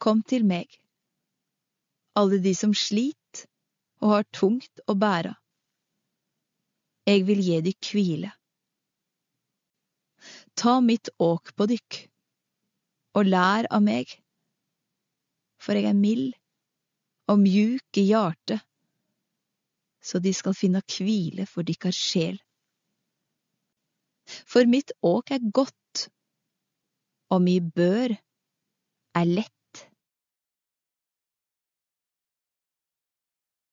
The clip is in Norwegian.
Kom til meg, alle de som slit og har tungt å bære. Jeg vil gi dykk hvile. Ta mitt åk på dykk, og lær av meg, for jeg er mild og mjuk i hjertet, så de skal finne hvile for dykkar sjel. For mitt åk er godt, og mi bør er lett.